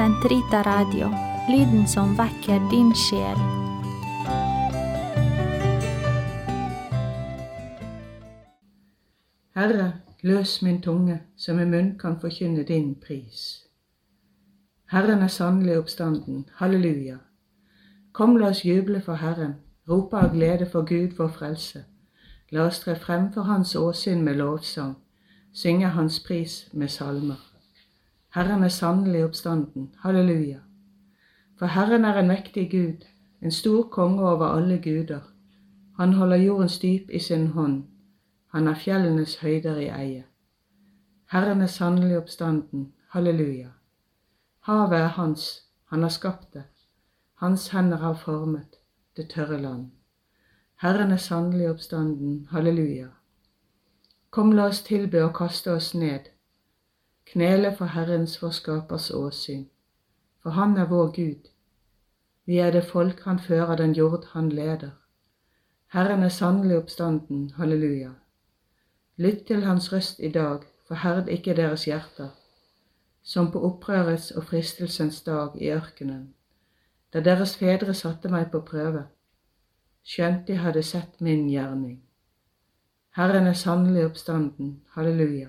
Sentrita Radio, lyden som vekker din sjel. Herre, løs min tunge, så min munn kan forkynne din pris. Herren er sannelig oppstanden, halleluja. Kom, la oss juble for Herren, rope av glede for Gud vår frelse. La oss tre frem for Hans åsyn med lovsang, synge Hans pris med salmer. Herren er sannelig oppstanden, halleluja. For Herren er en mektig Gud, en stor konge over alle guder. Han holder jordens dyp i sin hånd, han har fjellenes høyder i eie. Herren er sannelig oppstanden, halleluja. Havet er hans, han har skapt det. Hans hender har formet det tørre land. Herren er sannelig oppstanden, halleluja. Kom, la oss tilbe og kaste oss ned, knele for Herrens vår skapers åsyn, for Han er vår Gud. Vi er det folk Han fører, den jord Han leder. Herren er sannelig oppstanden, halleluja. Lytt til Hans røst i dag, forherd ikke deres hjerter, som på opprørets og fristelsens dag i ørkenen, da deres fedre satte meg på prøve, skjønt de hadde sett min gjerning. Herren er sannelig oppstanden, halleluja.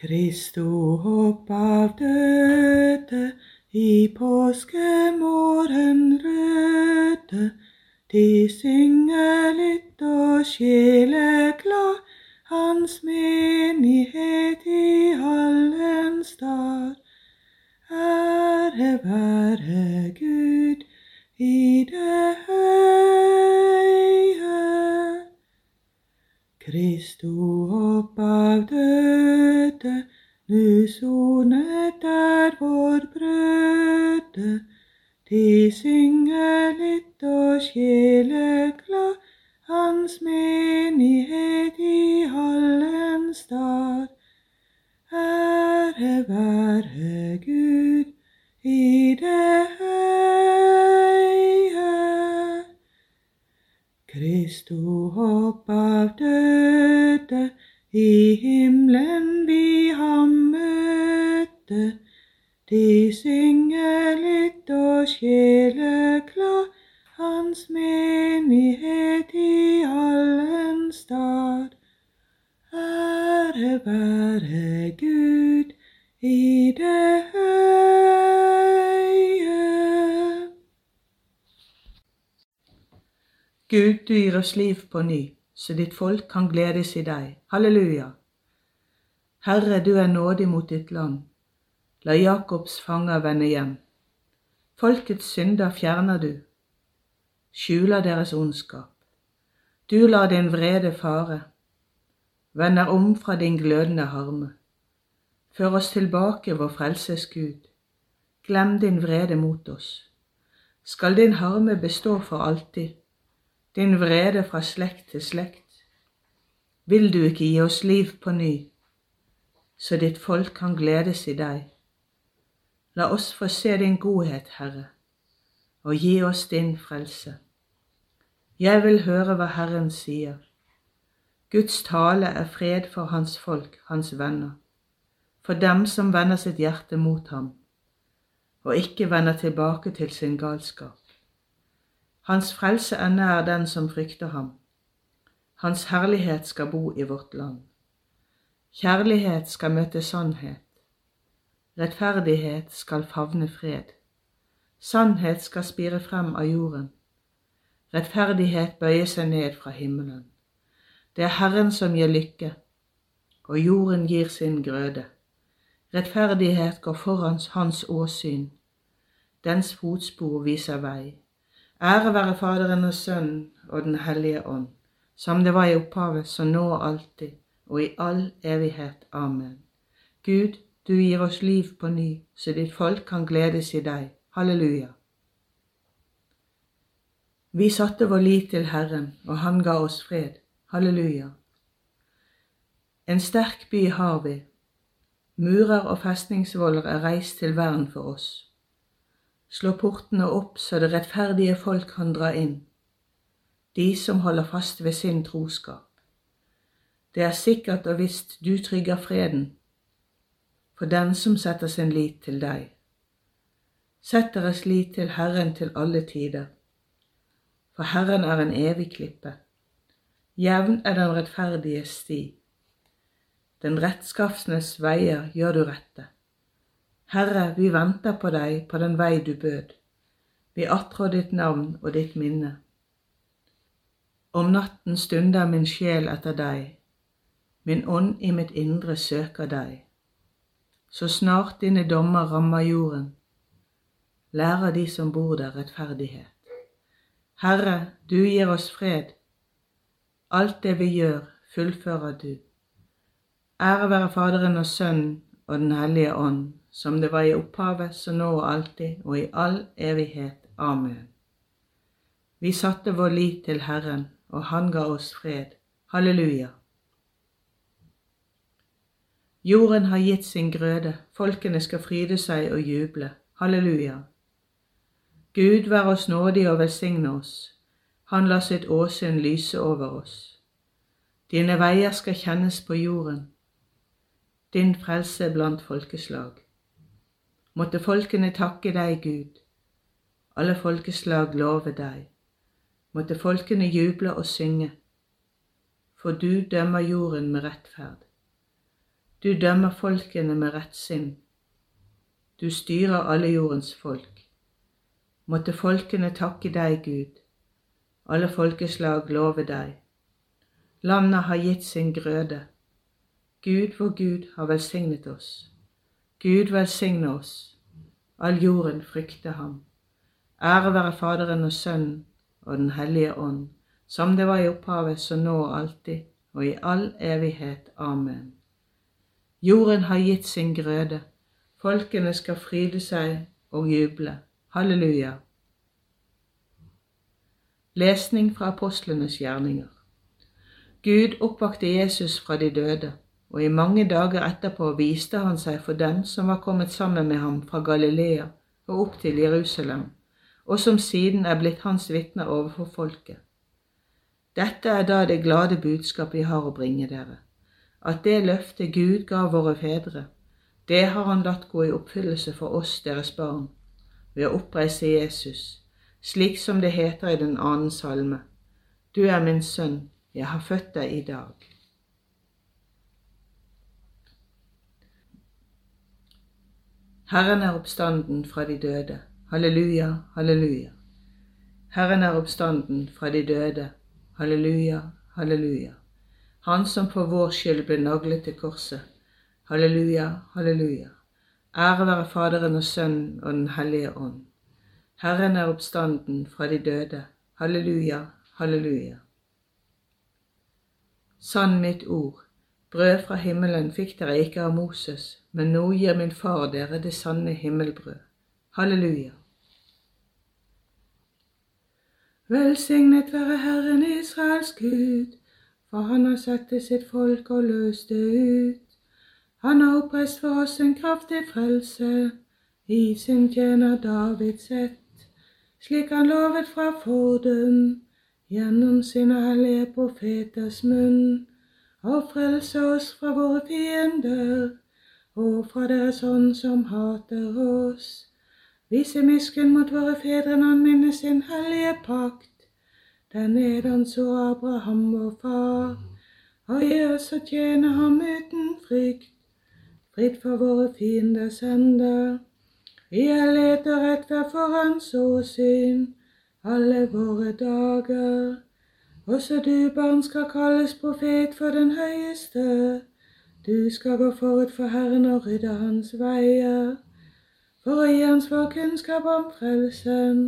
Kristo opp av døde, i påskemorgen røde, de synger litt og sjeleglad, hans menighet i Hallen stad. Ære være Gud i det høye. Kristo De synger litt og sjeleglad, hans menighet i Hallen stad. Ære være sjeleglad, hans menighet i allen stad. Ære være Gud i det høye. Gud, du gir oss liv på ny, så ditt folk kan gledes i deg. Halleluja. Herre, du er nådig mot ditt land. La Jakobs fanger vende hjem. Folkets synder fjerner du, skjuler deres ondskap. Du lar din vrede fare, vender om fra din glødende harme. Før oss tilbake, vår frelses Gud. Glem din vrede mot oss. Skal din harme bestå for alltid, din vrede fra slekt til slekt? Vil du ikke gi oss liv på ny, så ditt folk kan gledes i deg? La oss få se din godhet, Herre, og gi oss din frelse. Jeg vil høre hva Herren sier. Guds tale er fred for hans folk, hans venner, for dem som vender sitt hjerte mot ham, og ikke vender tilbake til sin galskap. Hans frelse er nær den som frykter ham. Hans herlighet skal bo i vårt land. Kjærlighet skal møte sannhet. Rettferdighet skal favne fred. Sannhet skal spire frem av jorden. Rettferdighet bøyer seg ned fra himmelen. Det er Herren som gir lykke, og jorden gir sin grøde. Rettferdighet går foran hans åsyn. Dens fotspor viser vei. Ære være Faderen og Sønnen og Den hellige ånd, som det var i opphavet, så nå og alltid, og i all evighet. Amen. Gud, du gir oss liv på ny, så ditt folk kan gledes i deg. Halleluja. Vi satte vår lit til Herren, og Han ga oss fred. Halleluja. En sterk by har vi. Murer og festningsvoller er reist til vern for oss. Slå portene opp så det rettferdige folk kan dra inn, de som holder fast ved sin troskap. Det er sikkert og visst du trygger freden for den som setter sin lit til deg. Sett deres lit til Herren til alle tider, for Herren er en evig klippe. Jevn er den rettferdige sti. Den rettskafsnes veier gjør du rette. Herre, vi venter på deg på den vei du bød. Vi attrår ditt navn og ditt minne. Om natten stunder min sjel etter deg, min ånd i mitt indre søker deg. Så snart dine dommer rammer jorden, lærer de som bor der, rettferdighet. Herre, du gir oss fred. Alt det vi gjør, fullfører du. Ære være Faderen og Sønnen og Den hellige ånd, som det var i opphavet, så nå og alltid, og i all evighet. Amen. Vi satte vår lit til Herren, og Han ga oss fred. Halleluja. Jorden har gitt sin grøde, folkene skal fryde seg og juble. Halleluja. Gud vær oss nådig og velsigne oss. Han lar sitt åsyn lyse over oss. Dine veier skal kjennes på jorden din frelse blant folkeslag. Måtte folkene takke deg, Gud. Alle folkeslag love deg. Måtte folkene juble og synge. For du dømmer jorden med rettferd. Du dømmer folkene med rettsinn. Du styrer alle jordens folk. Måtte folkene takke deg, Gud. Alle folkeslag love deg. Landet har gitt sin grøde. Gud vår Gud har velsignet oss. Gud velsigne oss. All jorden frykter ham. Ære være Faderen og Sønnen og Den hellige ånd, som det var i opphavet, så nå og alltid, og i all evighet. Amen. Jorden har gitt sin grøde, folkene skal fryde seg og juble. Halleluja. Lesning fra apostlenes gjerninger. Gud oppvakte Jesus fra de døde og i mange dager etterpå viste han seg for dem som var kommet sammen med ham fra Galilea og opp til Jerusalem, og som siden er blitt hans vitner overfor folket. Dette er da det glade budskapet vi har å bringe dere, at det løftet Gud ga våre fedre, det har han latt gå i oppfyllelse for oss, deres barn, ved å oppreise Jesus, slik som det heter i den annen salme. Du er min sønn, jeg har født deg i dag. Herren er oppstanden fra de døde. Halleluja, halleluja. Herren er oppstanden fra de døde. Halleluja, halleluja. Han som for vår skyld ble naglet til korset. Halleluja, halleluja. Ære være Faderen og Sønnen og Den hellige ånd. Herren er oppstanden fra de døde. Halleluja, halleluja. Sann mitt ord, brød fra himmelen fikk dere ikke av Moses, men nå gir min far dere det sanne himmelbrød. Halleluja. Velsignet være Herren Israels Gud, for han har satt til sitt folk og løst det ut. Han har oppreist for oss en kraftig frelse i sin tjener Davids ett, slik han lovet fra fordum gjennom sine hellige profeters munn, og frelse oss fra våre fiender og fra deres ånd som hater oss. Vise miskunn mot våre fedre når han minner sin hellige pakt. Den nedan så Abraham vår far, og gi oss å tjene ham uten frykt, fritt for våre fienders hender. I ærlighet og rettferd for hans åsyn alle våre dager. Også du, barn, skal kalles profet for den høyeste. Du skal gå forut for Herren og rydde hans veier, for å gi hans vår kunnskap om frelsen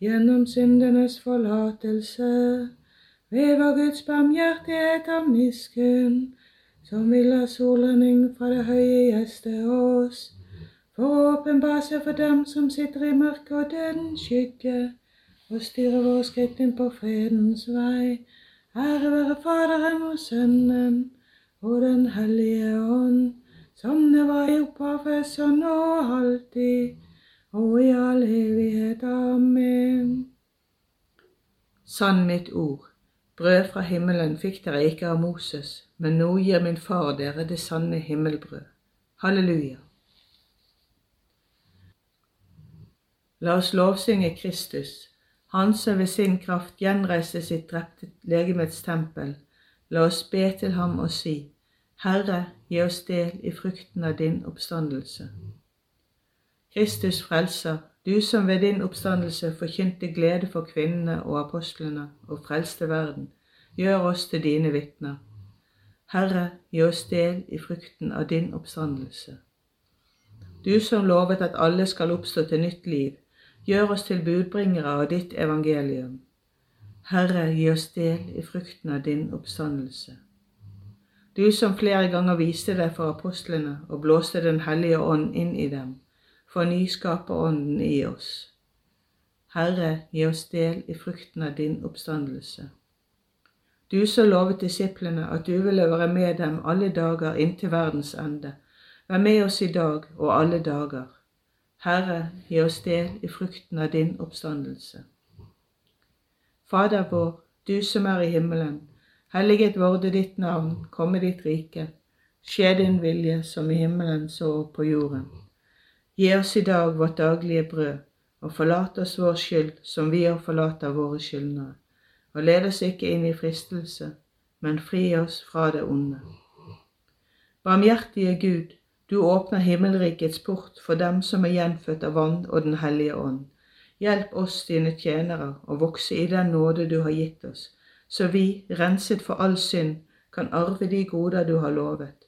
gjennom syndenes forlatelse. Ved vår Guds barmhjertighet og miskunn, som vil ha solrenning fra det høye gjeste oss, for å åpenbare seg for dem som sitter i mørket og dødens skygge, og styre vår skritt inn på fredens vei. Ære være Faderen og Sønnen og Den hellige ånd, som det var i opphavet, så nå og alltid, og i all evighet. Amen. Sann mitt ord, brød fra himmelen fikk dere ikke av Moses, men nå gir min far dere det sanne himmelbrød. Halleluja. La oss lovsynge Kristus, Han som ved sin kraft gjenreiste sitt drepte legemets tempel. La oss be til ham og si, Herre, gi oss del i frukten av din oppstandelse. Kristus frelser, du som ved din oppstandelse forkynte glede for kvinnene og apostlene og frelste verden, gjør oss til dine vitner. Herre, gi oss del i frukten av din oppstandelse. Du som lovet at alle skal oppstå til nytt liv, gjør oss til budbringere av ditt evangelium. Herre, gi oss del i frukten av din oppstandelse. Du som flere ganger viste deg for apostlene og blåste Den hellige ånd inn i dem, for nyskaperånden i oss. Herre, gi oss del i frukten av din oppstandelse. Du som lovet disiplene at du ville være med dem alle dager inntil verdens ende, vær med oss i dag og alle dager. Herre, gi oss del i frukten av din oppstandelse. Fader vår, du som er i himmelen. Helliget vorde ditt navn, komme ditt rike. Skje din vilje som i himmelen så på jorden. Gi oss i dag vårt daglige brød, og forlat oss vår skyld som vi har forlater våre skyldnere. Og led oss ikke inn i fristelse, men fri oss fra det onde. Barmhjertige Gud, du åpner himmelrikets port for dem som er gjenfødt av vann og Den hellige ånd. Hjelp oss, dine tjenere, å vokse i den nåde du har gitt oss, så vi, renset for all synd, kan arve de goder du har lovet